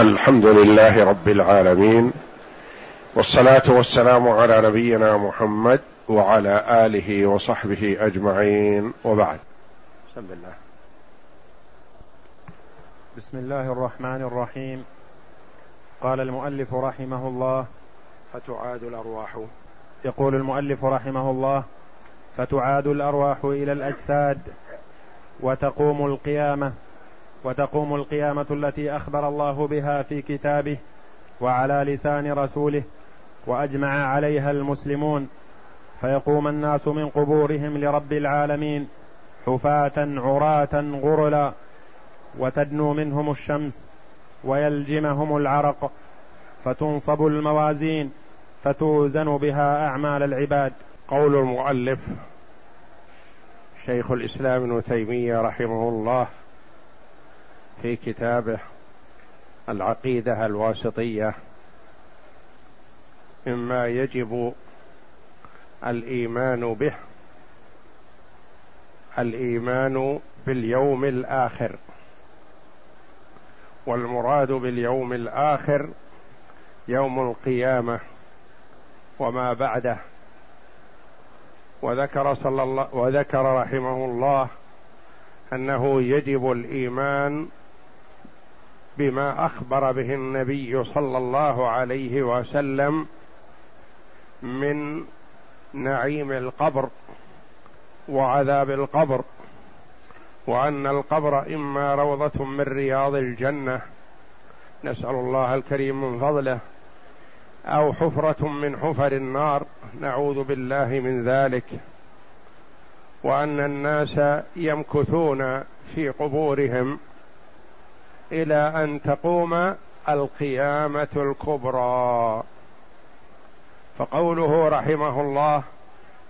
الحمد لله رب العالمين والصلاة والسلام على نبينا محمد وعلى آله وصحبه أجمعين وبعد. بسم الله. بسم الله الرحمن الرحيم. قال المؤلف رحمه الله فتعاد الأرواح. يقول المؤلف رحمه الله فتعاد الأرواح إلى الأجساد وتقوم القيامة. وتقوم القيامة التي أخبر الله بها في كتابه وعلى لسان رسوله وأجمع عليها المسلمون فيقوم الناس من قبورهم لرب العالمين حفاة عراة غرلا وتدنو منهم الشمس ويلجمهم العرق فتنصب الموازين فتوزن بها أعمال العباد. قول المؤلف شيخ الإسلام ابن تيمية رحمه الله في كتابه العقيدة الواسطية مما يجب الإيمان به الإيمان باليوم الآخر. والمراد باليوم الآخر يوم القيامة وما بعده. وذكر صلى الله وذكر رحمه الله أنه يجب الإيمان بما أخبر به النبي صلى الله عليه وسلم من نعيم القبر وعذاب القبر وأن القبر إما روضة من رياض الجنة نسأل الله الكريم من فضله أو حفرة من حفر النار نعوذ بالله من ذلك. وأن الناس يمكثون في قبورهم إلى أن تقوم القيامة الكبرى. فقوله رحمه الله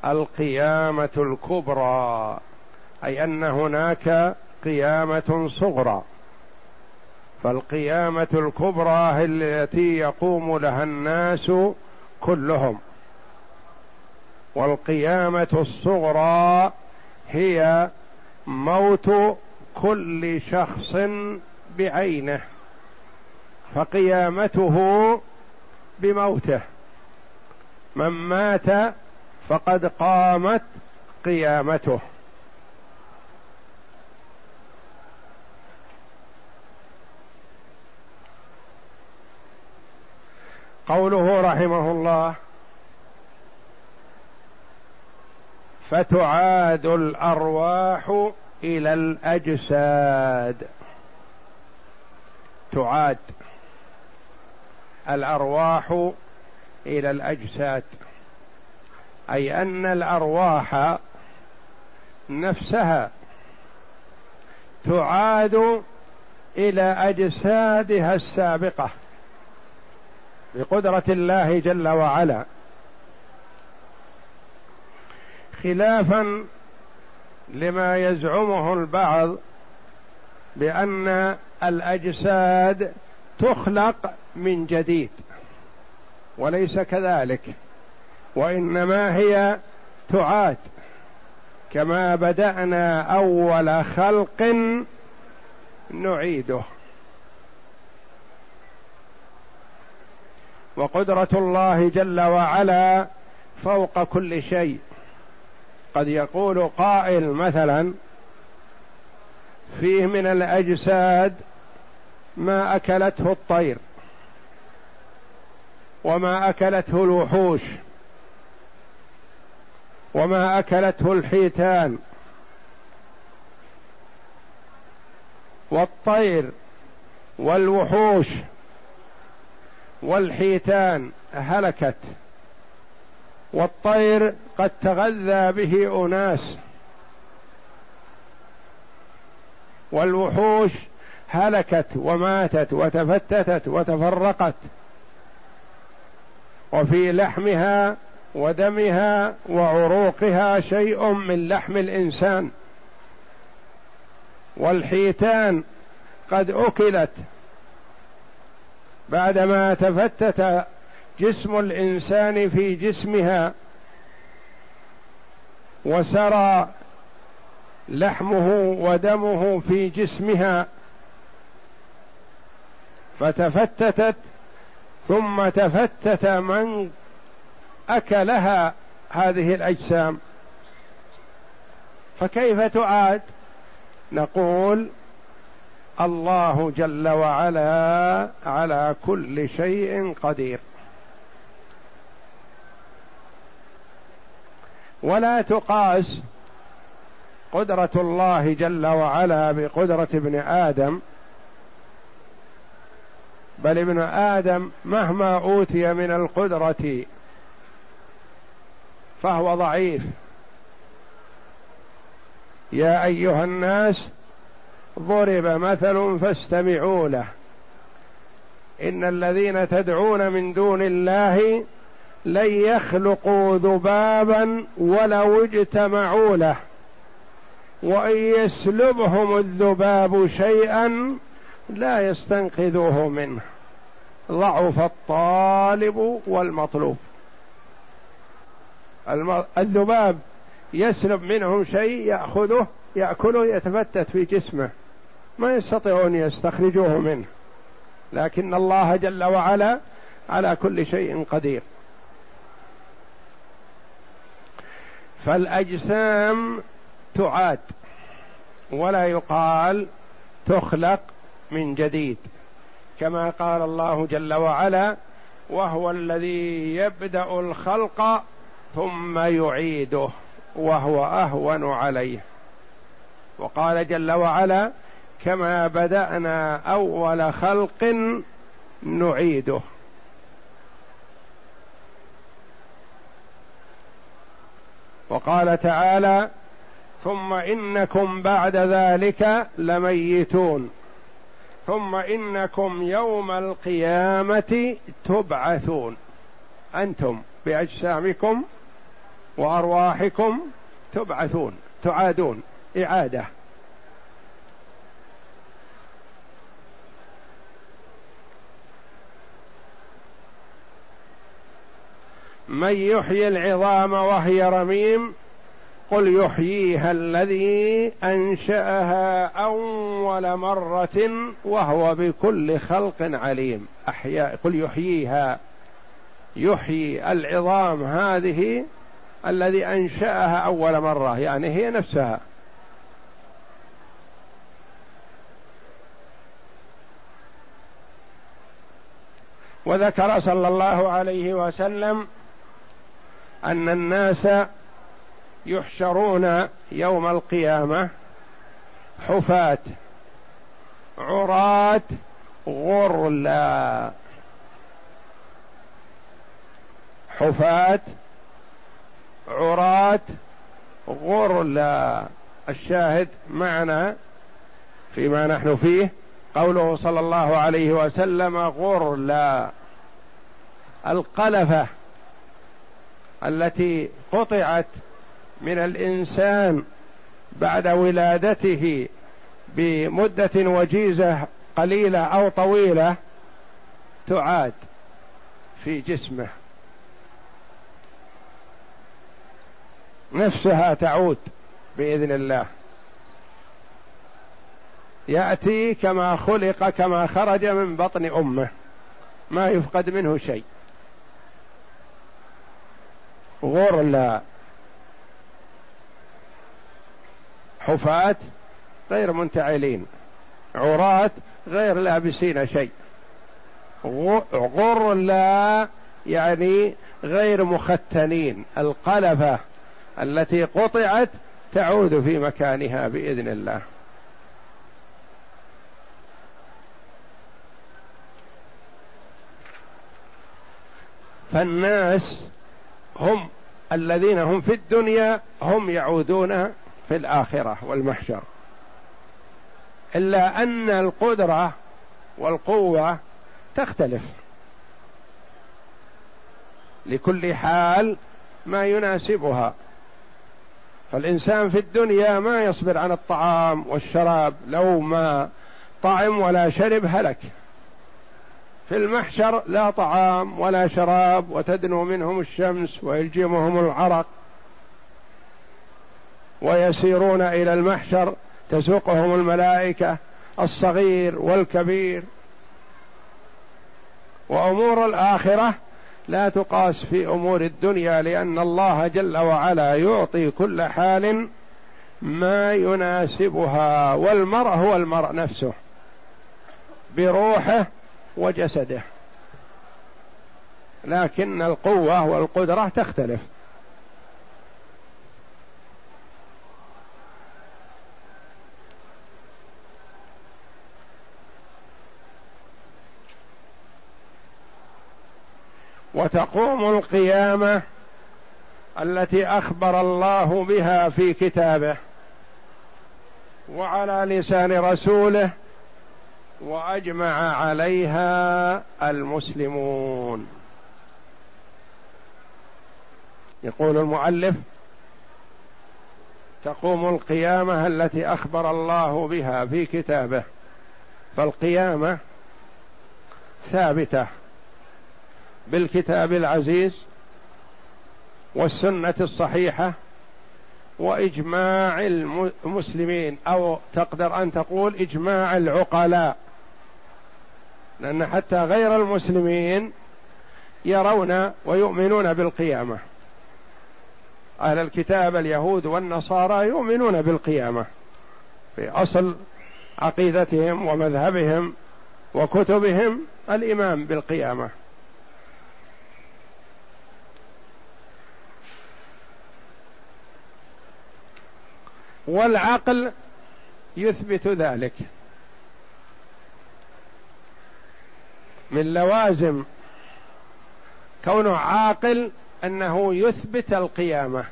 القيامة الكبرى أي أن هناك قيامة صغرى. فالقيامة الكبرى هي التي يقوم لها الناس كلهم. والقيامة الصغرى هي موت كل شخص بعينه فقيامته بموته. من مات فقد قامت قيامته. قوله رحمه الله فتعاد الأرواح إلى الأجساد تعاد الأرواح إلى الأجساد أي أن الأرواح نفسها تعاد إلى أجسادها السابقة بقدرة الله جل وعلا. خلافا لما يزعمه البعض بأن الأجساد تخلق من جديد وليس كذلك وإنما هي تعاد. كما بدأنا أول خلق نعيده. وقدرة الله جل وعلا فوق كل شيء. قد يقول قائل مثلا فيه من الأجساد ما أكلته الطير وما أكلته الوحوش وما أكلته الحيتان والطير والوحوش والحيتان هلكت والطير قد تغذى به أناس والوحوش هلكت وماتت وتفتتت وتفرقت وفي لحمها ودمها وعروقها شيء من لحم الإنسان والحيتان قد أكلت بعدما تفتت جسم الإنسان في جسمها وسرى لحمه ودمه في جسمها فتفتتت ثم تفتت من أكلها هذه الأجسام. فكيف تعاد؟ نقول الله جل وعلا على كل شيء قدير. ولا تقاس قدرة الله جل وعلا بقدرة ابن آدم بل ابن آدم مهما أوتي من القدرة فهو ضعيف. يا أيها الناس ضرب مثل فاستمعوا له. إن الذين تدعون من دون الله لن يخلقوا ذبابا ولو اجتمعوا له. وإن يسلبهم الذباب شيئا لا يستنقذوه منه. ضعف الطالب والمطلوب. الذباب يسلب منهم شيء يأخذه يأكله يتفتت في جسمه. ما يستطيعون يستخرجوه منه. لكن الله جل وعلا على كل شيء قدير. فالأجسام تعاد. ولا يقال تخلق من جديد كما قال الله جل وعلا وهو الذي يبدأ الخلق ثم يعيده وهو أهون عليه. وقال جل وعلا كما بدأنا أول خلق نعيده. وقال تعالى ثم إنكم بعد ذلك لميتون. ثم إنكم يوم القيامة تبعثون. أنتم بأجسامكم وأرواحكم تبعثون تعادون إعادة. من يحيي العظام وهي رميم قل يحييها الذي أنشأها أول مرة وهو بكل خلق عليم. أحياء قل يحييها. يحيي العظام هذه الذي أنشأها أول مرة يعني هي نفسها. وذكر صلى الله عليه وسلم أن الناس يحشرون يوم القيامة حفاة عراة غرلا. حفاة عراة غرلا. الشاهد معنا فيما نحن فيه قوله صلى الله عليه وسلم غرلا. القلفة التي قطعت من الإنسان بعد ولادته بمدة وجيزة قليلة أو طويلة تعاد في جسمه. نفسها تعود بإذن الله. يأتي كما خلق كما خرج من بطن أمه. ما يفقد منه شيء. غرلا حفاة غير منتعلين عراة غير لابسين شيء غرلا يعني غير مختنين القلفة التي قطعت تعود في مكانها بإذن الله. فالناس هم الذين هم في الدنيا هم يعودون في الآخرة والمحشر. إلا أن القدرة والقوة تختلف. لكل حال ما يناسبها. فالإنسان في الدنيا ما يصبر عن الطعام والشراب لو ما طعم ولا شرب هلك. في المحشر لا طعام ولا شراب وتدنو منهم الشمس ويلجمهم العرق. ويسيرون إلى المحشر تسوقهم الملائكة الصغير والكبير. وأمور الآخرة لا تقاس في أمور الدنيا لأن الله جل وعلا يعطي كل حال ما يناسبها والمرء هو المرء نفسه بروحه وجسده. لكن القوة والقدرة تختلف. وتقوم القيامة التي أخبر الله بها في كتابه وعلى لسان رسوله وأجمع عليها المسلمون. يقول المؤلف تقوم القيامة التي أخبر الله بها في كتابه فالقيامة ثابتة. بالكتاب العزيز والسنة الصحيحة وإجماع المسلمين أو تقدر أن تقول إجماع العقلاء. لأن حتى غير المسلمين يرون ويؤمنون بالقيامة. أهل الكتاب اليهود والنصارى يؤمنون بالقيامة في أصل عقيدتهم ومذهبهم وكتبهم الإيمان بالقيامة. والعقل يثبت ذلك. من لوازم كونه عاقل أنه يثبت القيامة.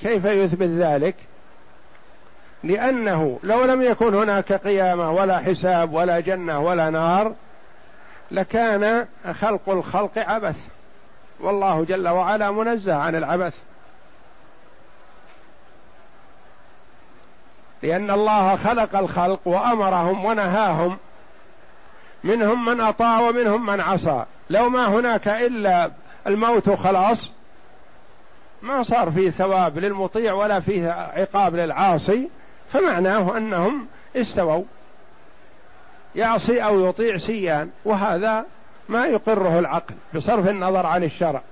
كيف يثبت ذلك؟ لأنه لو لم يكن هناك قيامة ولا حساب ولا جنة ولا نار لكان خلق الخلق عبث. والله جل وعلا منزه عن العبث. لأن الله خلق الخلق وأمرهم ونهاهم. منهم من أطاع ومنهم من عصى. لو ما هناك إلا الموت خلاص ما صار فيه ثواب للمطيع ولا فيه عقاب للعاصي فمعناه أنهم استووا. يعصي أو يطيع سيان وهذا ما يقره العقل بصرف النظر عن الشرع.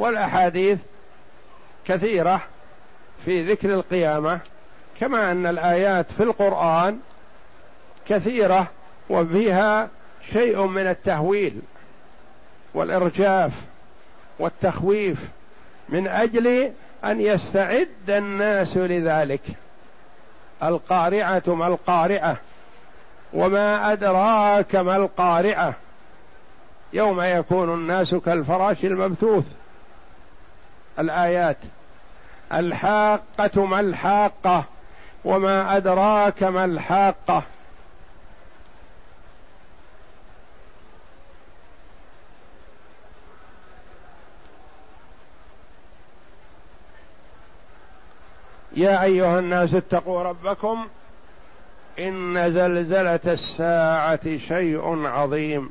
والأحاديث كثيرة في ذكر القيامة كما أن الآيات في القرآن كثيرة وفيها شيء من التهويل والإرجاف والتخويف من أجل أن يستعد الناس لذلك. القارعة ما القارعة وما أدراك ما القارعة. يوم يكون الناس كالفراش المبثوث. الآيات. الحاقة ما الحاقة وما أدراك ما الحاقة. يا أيها الناس اتقوا ربكم إن زلزلة الساعة شيء عظيم.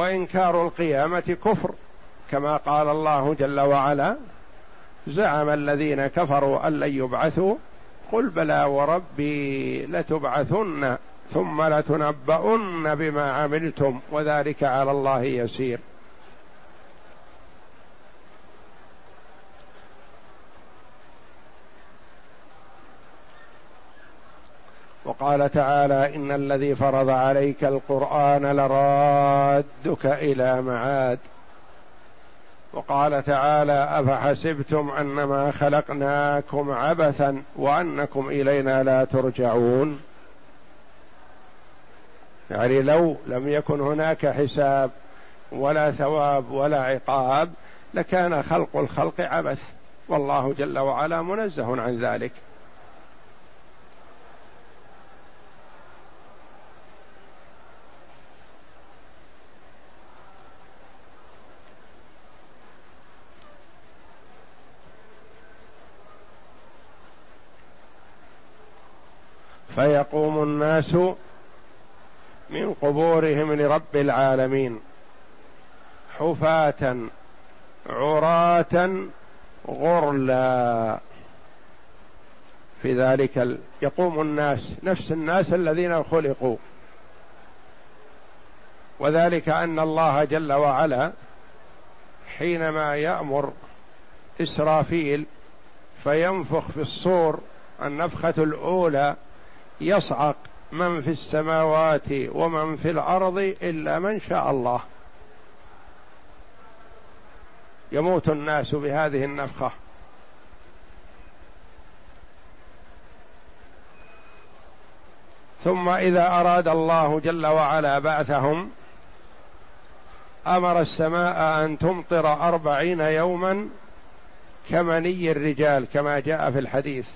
وإنكار القيامة كفر كما قال الله جل وعلا زعم الذين كفروا أن لن يبعثوا قل بلى وربي لتبعثن ثم لتنبؤن بما عملتم وذلك على الله يسير. وقال تعالى إن الذي فرض عليك القرآن لرادك إلى معاد. وقال تعالى أفحسبتم أنما خلقناكم عبثا وأنكم إلينا لا ترجعون. يعني لو لم يكن هناك حساب ولا ثواب ولا عقاب لكان خلق الخلق عبث. والله جل وعلا منزه عن ذلك فيقوم الناس من قبورهم لرب العالمين حفاة عراة غرلا. في ذلك يقوم الناس نفس الناس الذين خلقوا. وذلك أن الله جل وعلا حينما يأمر إسرافيل فينفخ في الصور النفخة الأولى يصعق من في السماوات ومن في الأرض إلا من شاء الله. يموت الناس بهذه النفخة. ثم إذا أراد الله جل وعلا بعثهم أمر السماء أن تمطر أربعين يوما كمني الرجال كما جاء في الحديث.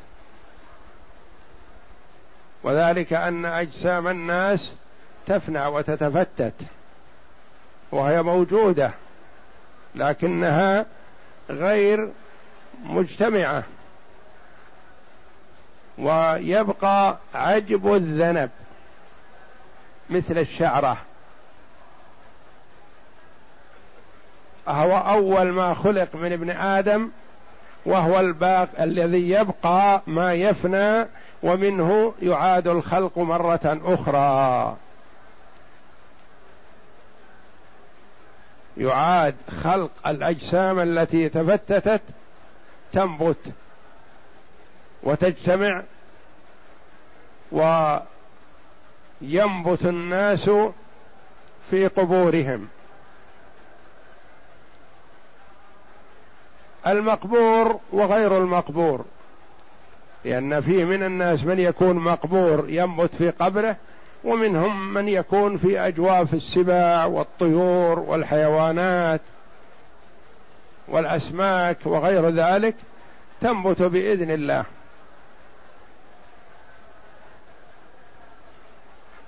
وذلك أن أجسام الناس تفنى وتتفتت وهي موجودة لكنها غير مجتمعة ويبقى عجب الذنب مثل الشعرة. هو أول ما خلق من ابن آدم وهو الباق الذي يبقى ما يفنى ومنه يعاد الخلق مرة أخرى. يعاد خلق الأجسام التي تفتتت تنبت وتجتمع وينبت الناس في قبورهم. المقبور وغير المقبور. لأن فيه من الناس من يكون مقبور ينبت في قبره ومنهم من يكون في أجواف السباع والطيور والحيوانات والأسماك وغير ذلك تنبت بإذن الله.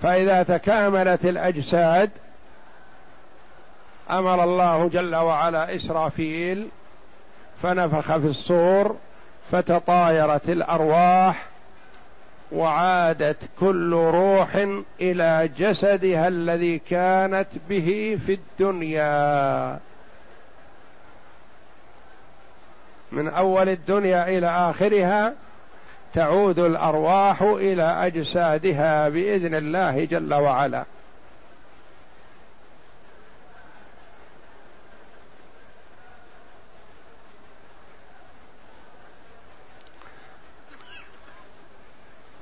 فإذا تكاملت الأجساد أمر الله جل وعلا إسرافيل فنفخ في الصور فتطايرت الأرواح وعادت كل روح إلى جسدها الذي كانت به في الدنيا. من أول الدنيا إلى آخرها تعود الأرواح إلى أجسادها بإذن الله جل وعلا.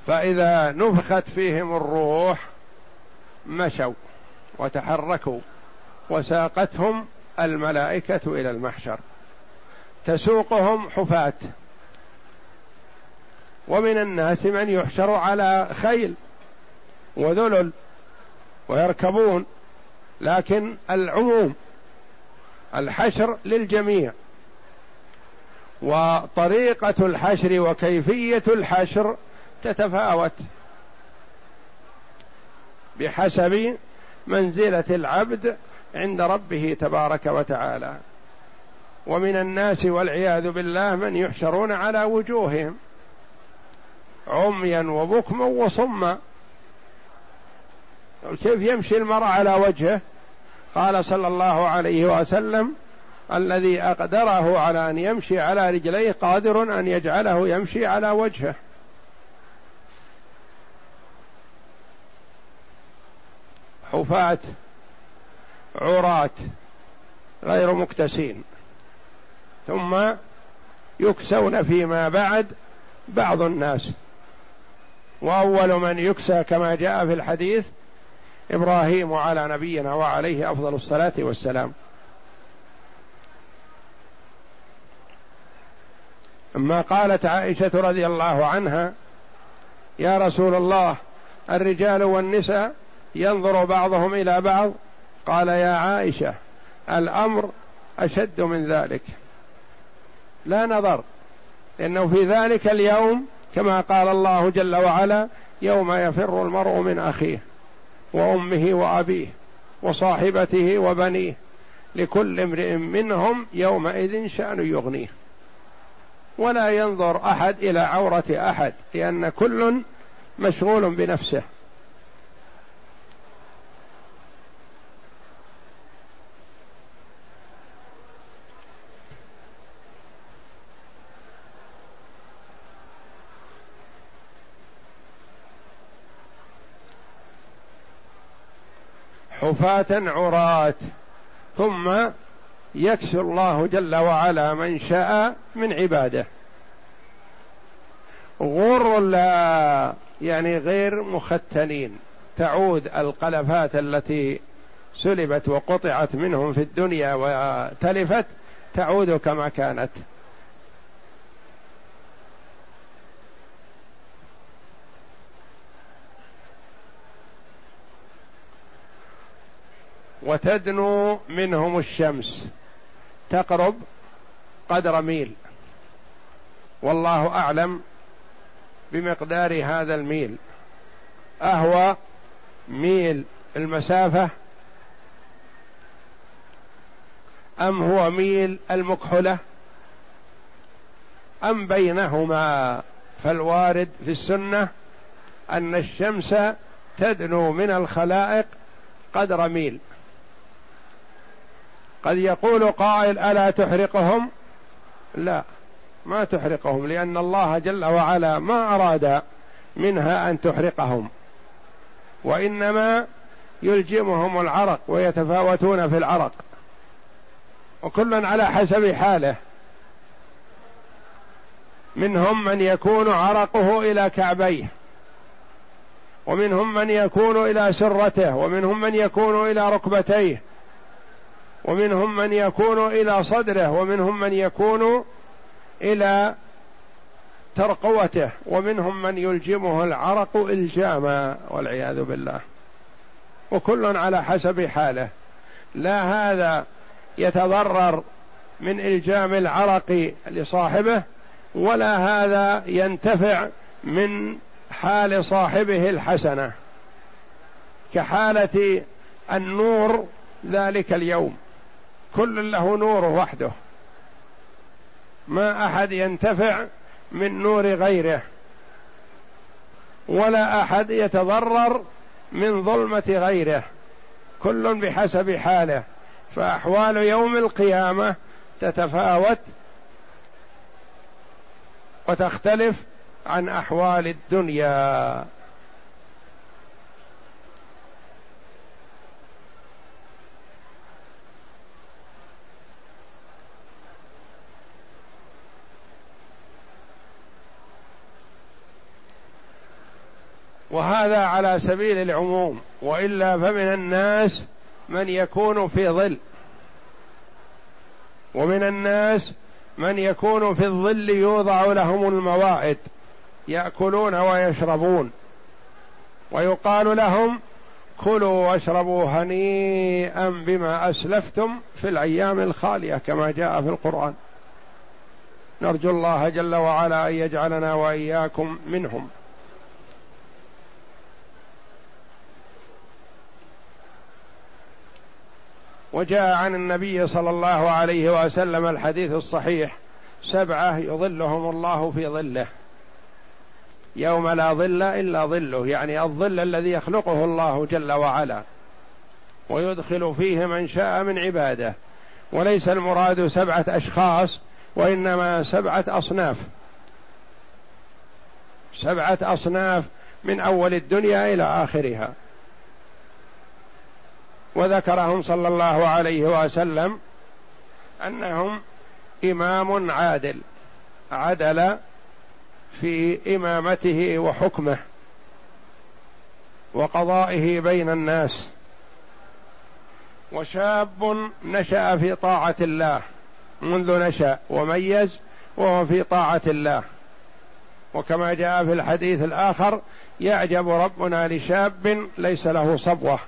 فإذا نفخت فيهم الروح مشوا وتحركوا وساقتهم الملائكة إلى المحشر. تسوقهم حفاة. ومن الناس من يحشر على خيل وذلل ويركبون لكن العموم الحشر للجميع. وطريقة الحشر وكيفية الحشر تتفاوت بحسب منزلة العبد عند ربه تبارك وتعالى. ومن الناس والعياذ بالله من يحشرون على وجوههم عميا وبكما وصما. كيف يمشي المرء على وجهه؟ قال صلى الله عليه وسلم الذي أقدره على أن يمشي على رجليه قادر أن يجعله يمشي على وجهه. حفاة عراة غير مكتسين. ثم يكسون فيما بعد بعض الناس. وأول من يكسى كما جاء في الحديث إبراهيم على نبينا وعليه أفضل الصلاة والسلام. أما قالت عائشة رضي الله عنها يا رسول الله الرجال والنساء ينظر بعضهم إلى بعض قال يا عائشة الأمر أشد من ذلك. لا نظر لأنه في ذلك اليوم كما قال الله جل وعلا يوم يفر المرء من أخيه وأمه وأبيه وصاحبته وبنيه لكل امرئ منهم يومئذ شأن يغنيه. ولا ينظر أحد إلى عورة أحد لأن كل مشغول بنفسه. حفاة عراة. ثم يكسو الله جل وعلا من شاء من عباده. غر لا يعني غير مختنين تعود القلفات التي سلبت وقطعت منهم في الدنيا وتلفت تعود كما كانت. وتدنو منهم الشمس. تقرب قدر ميل. والله أعلم بمقدار هذا الميل. اهوى ميل المسافة. أم هو ميل المكحله أم بينهما؟ فالوارد في السنة أن الشمس تدنو من الخلائق قدر ميل. قد يقول قائل ألا تحرقهم؟ لا ما تحرقهم لأن الله جل وعلا ما أراد منها أن تحرقهم. وإنما يلجمهم العرق ويتفاوتون في العرق وكل على حسب حاله. منهم من يكون عرقه إلى كعبيه ومنهم من يكون إلى سرته ومنهم من يكون إلى ركبتيه ومنهم من يكون إلى صدره ومنهم من يكون إلى ترقوته ومنهم من يلجمه العرق إلجاما والعياذ بالله. وكل على حسب حاله. لا هذا يتضرر من إلجام العرق لصاحبه ولا هذا ينتفع من حال صاحبه الحسنة. كحالة النور ذلك اليوم. كل له نوره وحده. ما أحد ينتفع من نور غيره. ولا أحد يتضرر من ظلمة غيره. كل بحسب حاله. فأحوال يوم القيامة تتفاوت وتختلف عن أحوال الدنيا. وهذا على سبيل العموم وإلا فمن الناس من يكون في ظل. ومن الناس من يكون في الظل يوضع لهم الموائد يأكلون ويشربون. ويقال لهم كلوا واشربوا هنيئا بما أسلفتم في الأيام الخالية كما جاء في القرآن. نرجو الله جل وعلا أن يجعلنا وإياكم منهم. وجاء عن النبي صلى الله عليه وسلم الحديث الصحيح سبعة يظلهم الله في ظله. يوم لا ظل إلا ظله يعني الظل الذي يخلقه الله جل وعلا ويدخل فيه من شاء من عباده. وليس المراد سبعة أشخاص وإنما سبعة أصناف. سبعة أصناف من أول الدنيا إلى آخرها. وذكرهم صلى الله عليه وسلم أنهم إمام عادل عدل في إمامته وحكمه وقضائه بين الناس وشاب نشأ في طاعة الله منذ نشأ وميز وهو في طاعة الله. وكما جاء في الحديث الآخر يعجب ربنا لشاب ليس له صبوة.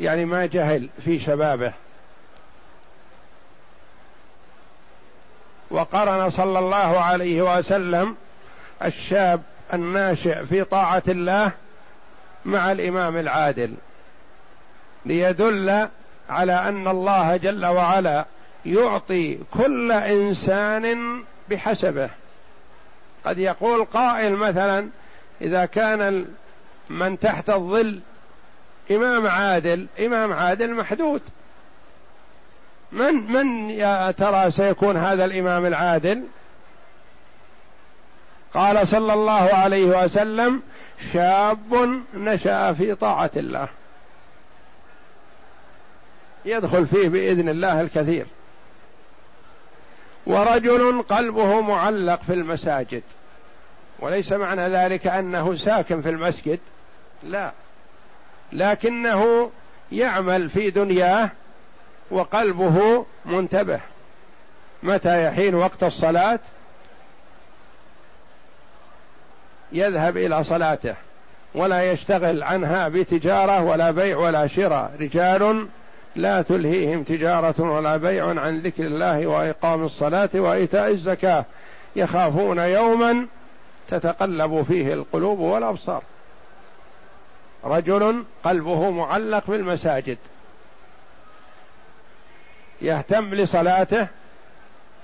يعني ما جهل في شبابه. وقرن صلى الله عليه وسلم الشاب الناشئ في طاعة الله مع الإمام العادل ليدل على أن الله جل وعلا يعطي كل إنسان بحسبه. قد يقول قائل مثلا إذا كان من تحت الظل إمام عادل إمام عادل محدود. من من يا ترى سيكون هذا الإمام العادل؟ قال صلى الله عليه وسلم شاب نشأ في طاعة الله. يدخل فيه بإذن الله الكثير. ورجل قلبه معلق في المساجد. وليس معنى ذلك أنه ساكن في المسجد. لا. لكنه يعمل في دنياه وقلبه منتبه. متى يحين وقت الصلاة؟ يذهب إلى صلاته ولا يشتغل عنها بتجارة ولا بيع ولا شراء. رجال لا تلهيهم تجارة ولا بيع عن ذكر الله وإقام الصلاة وإيتاء الزكاة. يخافون يوما تتقلب فيه القلوب والأبصار. رجل قلبه معلق بالمساجد. يهتم لصلاته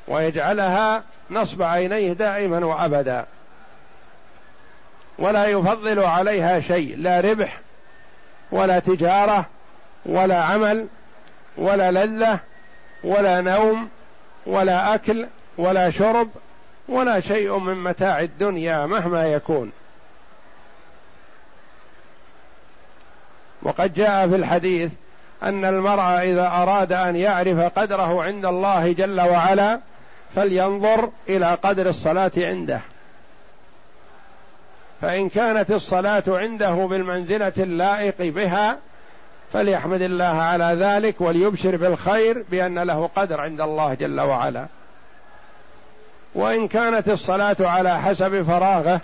ويجعلها نصب عينيه دائما وأبدا. ولا يفضل عليها شيء لا ربح ولا تجارة ولا عمل ولا لذة ولا نوم ولا أكل ولا شرب ولا شيء من متاع الدنيا مهما يكون. وقد جاء في الحديث أن المرء إذا أراد أن يعرف قدره عند الله جل وعلا فلينظر إلى قدر الصلاة عنده. فإن كانت الصلاة عنده بالمنزلة اللائق بها فليحمد الله على ذلك وليبشر بالخير بأن له قدر عند الله جل وعلا. وإن كانت الصلاة على حسب فراغه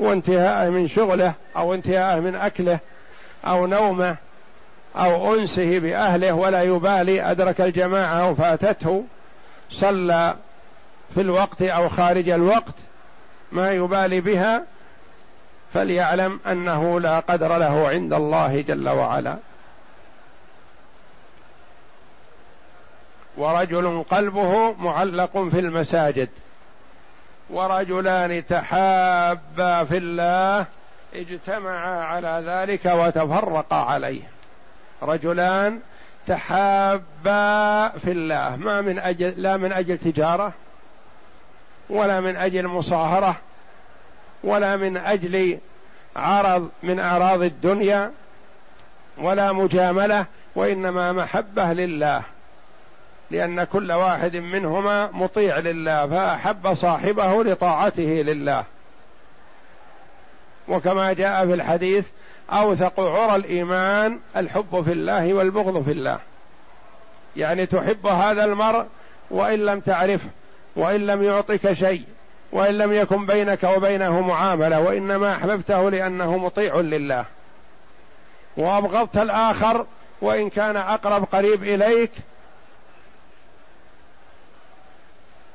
وانتهاءه من شغله أو انتهاءه من أكله أو نومه أو أنسه بأهله ولا يبالي أدرك الجماعة أو فاتته صلى في الوقت أو خارج الوقت ما يبالي بها فليعلم أنه لا قدر له عند الله جل وعلا. ورجل قلبه معلق في المساجد. ورجلان تحابا في الله اجتمعا على ذلك وتفرقا عليه. رجلان تحابا في الله. ما من أجل لا من أجل تجارة ولا من أجل مصاهرة ولا من أجل عرض من أعراض الدنيا ولا مجاملة وإنما محبة لله. لأن كل واحد منهما مطيع لله فأحب صاحبه لطاعته لله. وكما جاء في الحديث أوثق عرى الإيمان الحب في الله والبغض في الله. يعني تحب هذا المرء وإن لم تعرفه وإن لم يعطك شيء وإن لم يكن بينك وبينه معاملة وإنما أحببته لأنه مطيع لله. وأبغضت الآخر وإن كان أقرب قريب إليك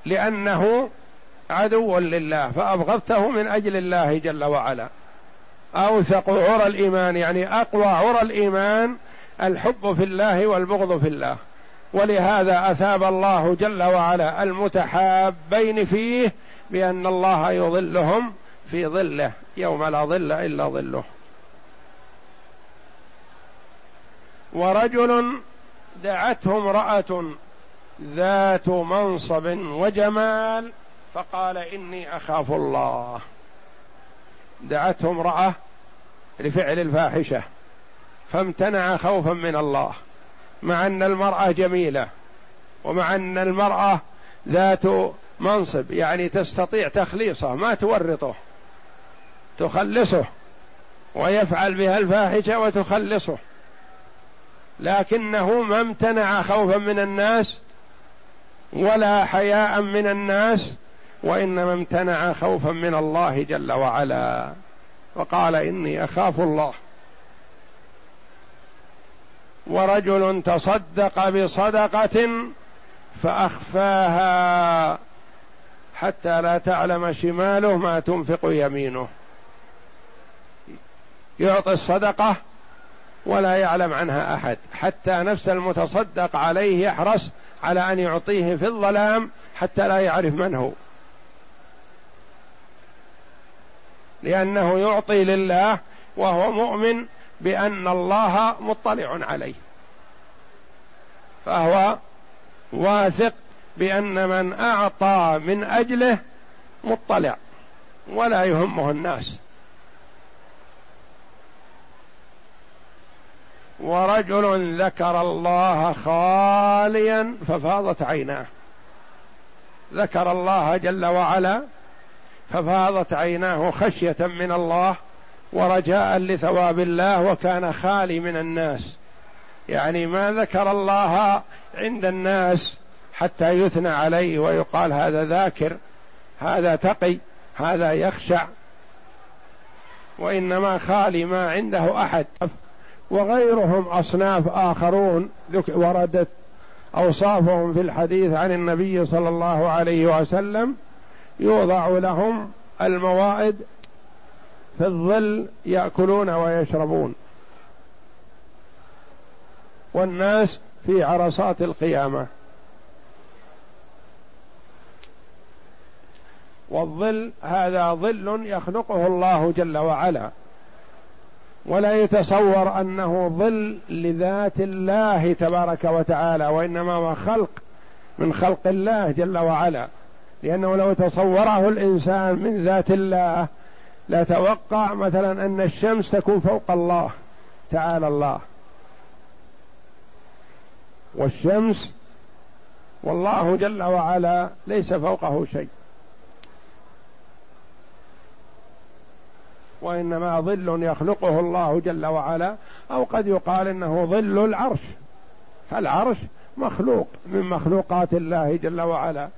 لأنه عدو لله فأبغضته من أجل الله جل وعلا. اوثق عرى الإيمان يعني أقوى عرى الإيمان الحب في الله والبغض في الله. ولهذا أثاب الله جل وعلا المتحابين فيه بأن الله يظلهم في ظله يوم لا ظل إلا ظله. ورجل دعته امرأة ذات منصب وجمال فقال إني أخاف الله. دعته امراه لفعل الفاحشة فامتنع خوفا من الله مع أن المرأة جميلة ومع أن المرأة ذات منصب يعني تستطيع تخليصه ما تورطه تخلصه ويفعل بها الفاحشة وتخلصه. لكنه ما امتنع خوفا من الناس ولا حياء من الناس وإنما امتنع خوفا من الله جل وعلا. وقال إني أخاف الله. ورجل تصدق بصدقة فأخفاها حتى لا تعلم شماله ما تنفق يمينه. يعطي الصدقة ولا يعلم عنها أحد. حتى نفس المتصدق عليه يحرص على أن يعطيه في الظلام حتى لا يعرف من هو. لأنه يعطي لله وهو مؤمن بأن الله مطلع عليه. فهو واثق بأن من أعطى من أجله مطلع ولا يهمه الناس. ورجل ذكر الله خاليا ففاضت عيناه. ذكر الله جل وعلا ففاضت عيناه خشية من الله ورجاء لثواب الله وكان خالي من الناس. يعني ما ذكر الله عند الناس حتى يثنى عليه ويقال هذا ذاكر هذا تقي هذا يخشع وإنما خالي ما عنده أحد. وغيرهم أصناف آخرون وردت أوصافهم في الحديث عن النبي صلى الله عليه وسلم يوضع لهم الموائد في الظل يأكلون ويشربون. والناس في عرصات القيامة. والظل هذا ظل يخلقه الله جل وعلا. ولا يتصور أنه ظل لذات الله تبارك وتعالى وإنما هو خلق من خلق الله جل وعلا. لأنه لو تصوره الإنسان من ذات الله لتوقع مثلا أن الشمس تكون فوق الله تعالى الله. والشمس والله جل وعلا ليس فوقه شيء. وإنما ظل يخلقه الله جل وعلا أو قد يقال إنه ظل العرش. فالعرش مخلوق من مخلوقات الله جل وعلا.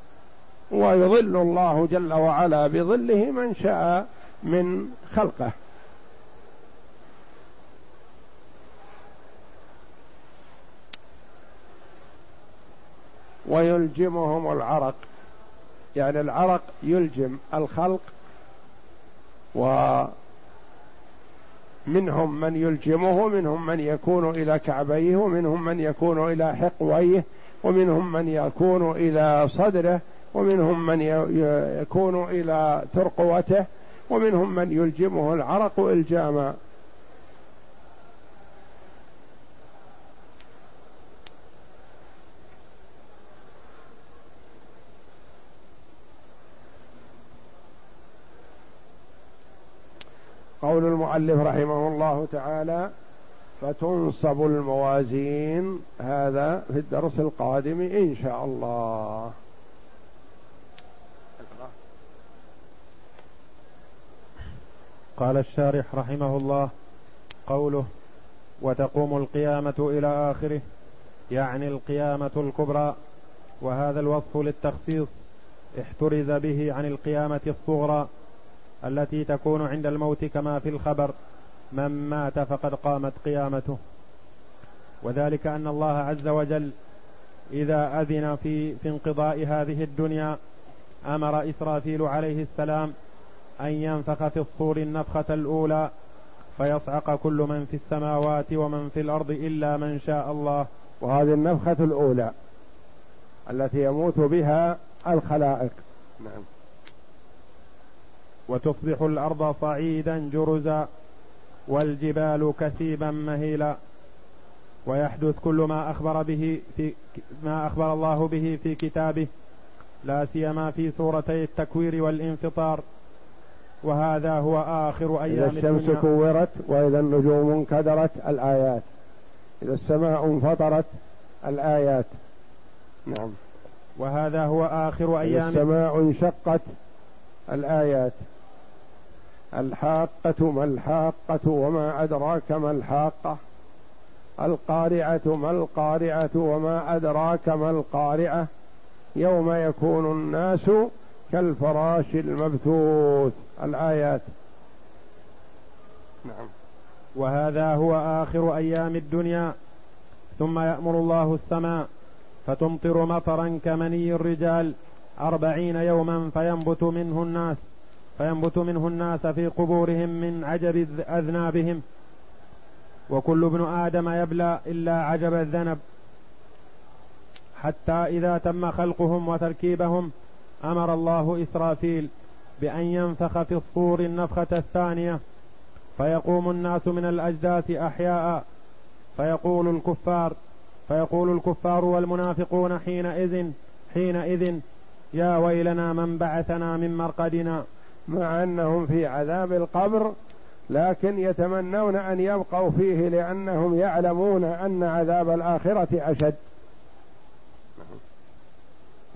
ويظل الله جل وعلا بظله من شاء من خلقه. ويلجمهم العرق. يعني العرق يلجم الخلق و منهم من يلجمه منهم من يكون إلى كعبيه ومنهم من يكون إلى حقويه ومنهم من يكون إلى صدره. ومنهم من يكون إلى ترقوته ومنهم من يلجمه العرق إلجاما. قول المؤلف رحمه الله تعالى فتنصب الموازين. هذا في الدرس القادم إن شاء الله. قال الشارح رحمه الله قوله وتقوم القيامة إلى آخره يعني القيامة الكبرى وهذا الوصف للتخصيص احترز به عن القيامة الصغرى التي تكون عند الموت كما في الخبر من مات فقد قامت قيامته. وذلك أن الله عز وجل إذا أذن في في انقضاء هذه الدنيا أمر إسرافيل عليه السلام أن ينفخ في الصور النفخة الأولى فيصعق كل من في السماوات ومن في الأرض إلا من شاء الله. وهذه النفخة الأولى التي يموت بها الخلائق. نعم. وتصبح الأرض صعيدا جرزا والجبال كثيبا مهيلا. ويحدث كل ما أخبر به في ما أخبر الله به في كتابه لا سيما في سورتي التكوير والانفطار. وهذا هو آخر أيام إذا الشمس الدنيا. كورت وإذا النجوم انكدرت الآيات. إذا السماء انفطرت الآيات. نعم. وهذا هو آخر أيام السماء انشقت الآيات. الحاقة ما الحاقة وما أدراك ما الحاقة. القارعة ما القارعة وما أدراك ما القارعة. يوم يكون الناس كالفراش المبثوث. الآيات. نعم. وهذا هو آخر أيام الدنيا. ثم يأمر الله السماء فتمطر مطرا كمني الرجال أربعين يوما فينبت منه الناس فينبت منه الناس في قبورهم من عجب أذنابهم. وكل ابن آدم يبلى إلا عجب الذنب. حتى إذا تم خلقهم وتركيبهم أمر الله إسرافيل بأن ينفخ في الصور النفخة الثانية فيقوم الناس من الأجداث أحياء فيقول الكفار فيقول الكفار والمنافقون حينئذ حينئذ يا ويلنا من بعثنا من مرقدنا. مع أنهم في عذاب القبر لكن يتمنون أن يبقوا فيه لأنهم يعلمون أن عذاب الآخرة أشد.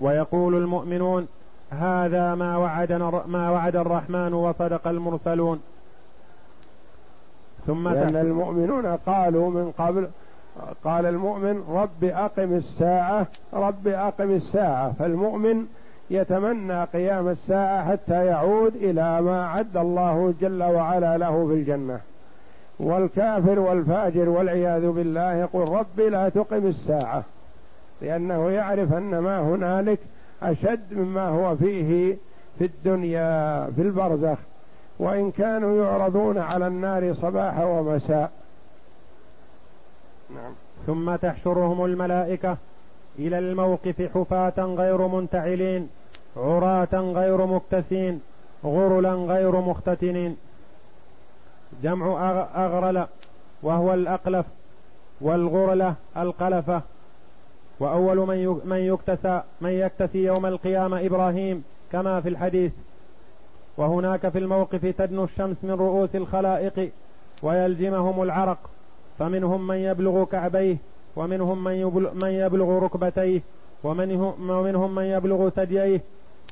ويقول المؤمنون هذا ما وعدنا ما وعد الرحمن وصدق المرسلون. ثم لأن المؤمنون قالوا من قبل قال المؤمن رب أقم الساعة رب أقم الساعة. فالمؤمن يتمنى قيام الساعة حتى يعود إلى ما عد الله جل وعلا له في الجنة. والكافر والفاجر والعياذ بالله يقول رب لا تقم الساعة لأنه يعرف أن ما هنالك أشد مما هو فيه في الدنيا في البرزخ. وإن كانوا يعرضون على النار صباحا ومساء. نعم. ثم تحشرهم الملائكة إلى الموقف حفاة غير منتعلين عراة غير مكتسين غرلا غير مختتنين. جمع أغرل وهو الأقلف والغرلة القلفة. وأول من من يكتسى من يكتسي يوم القيامة إبراهيم كما في الحديث. وهناك في الموقف تدنو الشمس من رؤوس الخلائق ويلجمهم العرق. فمنهم من يبلغ كعبيه ومنهم من يبلغ, ركبتيه ومنهم من يبلغ ثدييه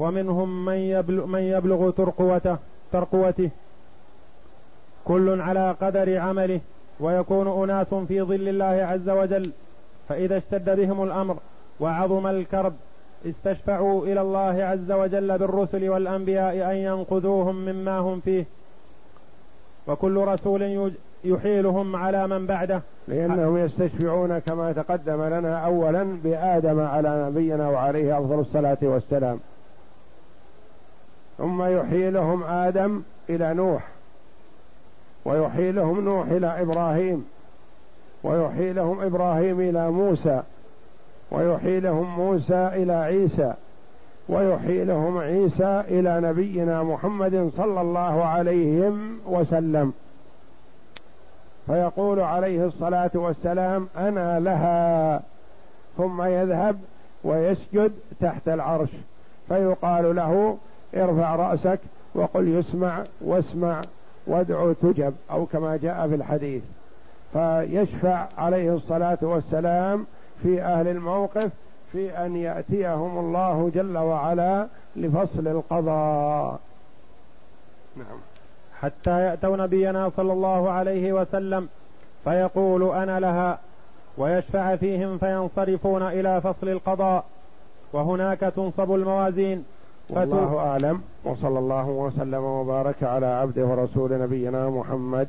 ومنهم من يبلغ, من يبلغ ترقوته ترقوته. كل على قدر عمله ويكون أناس في ظل الله عز وجل. فإذا اشتد بهم الأمر وعظم الكرب استشفعوا إلى الله عز وجل بالرسل والأنبياء أن ينقذوهم مما هم فيه. وكل رسول يحيلهم على من بعده. لأنهم يستشفعون كما تقدم لنا أولا بآدم على نبينا وعليه أفضل الصلاة والسلام. ثم يحيلهم آدم إلى نوح ويحيلهم نوح إلى إبراهيم. ويحيلهم إبراهيم إلى موسى ويحيلهم موسى إلى عيسى ويحيلهم عيسى إلى نبينا محمد صلى الله عليه وسلم. فيقول عليه الصلاة والسلام أنا لها. ثم يذهب ويسجد تحت العرش. فيقال له ارفع رأسك وقل يسمع واسمع وادعو تجب أو كما جاء في الحديث. فيشفع عليه الصلاة والسلام في أهل الموقف في أن يأتيهم الله جل وعلا لفصل القضاء. نعم. حتى يأتوا نبينا صلى الله عليه وسلم فيقول أنا لها ويشفع فيهم فينصرفون إلى فصل القضاء وهناك تنصب الموازين. والله أعلم. وصلى الله وسلم وبارك على عبده ورسول نبينا محمد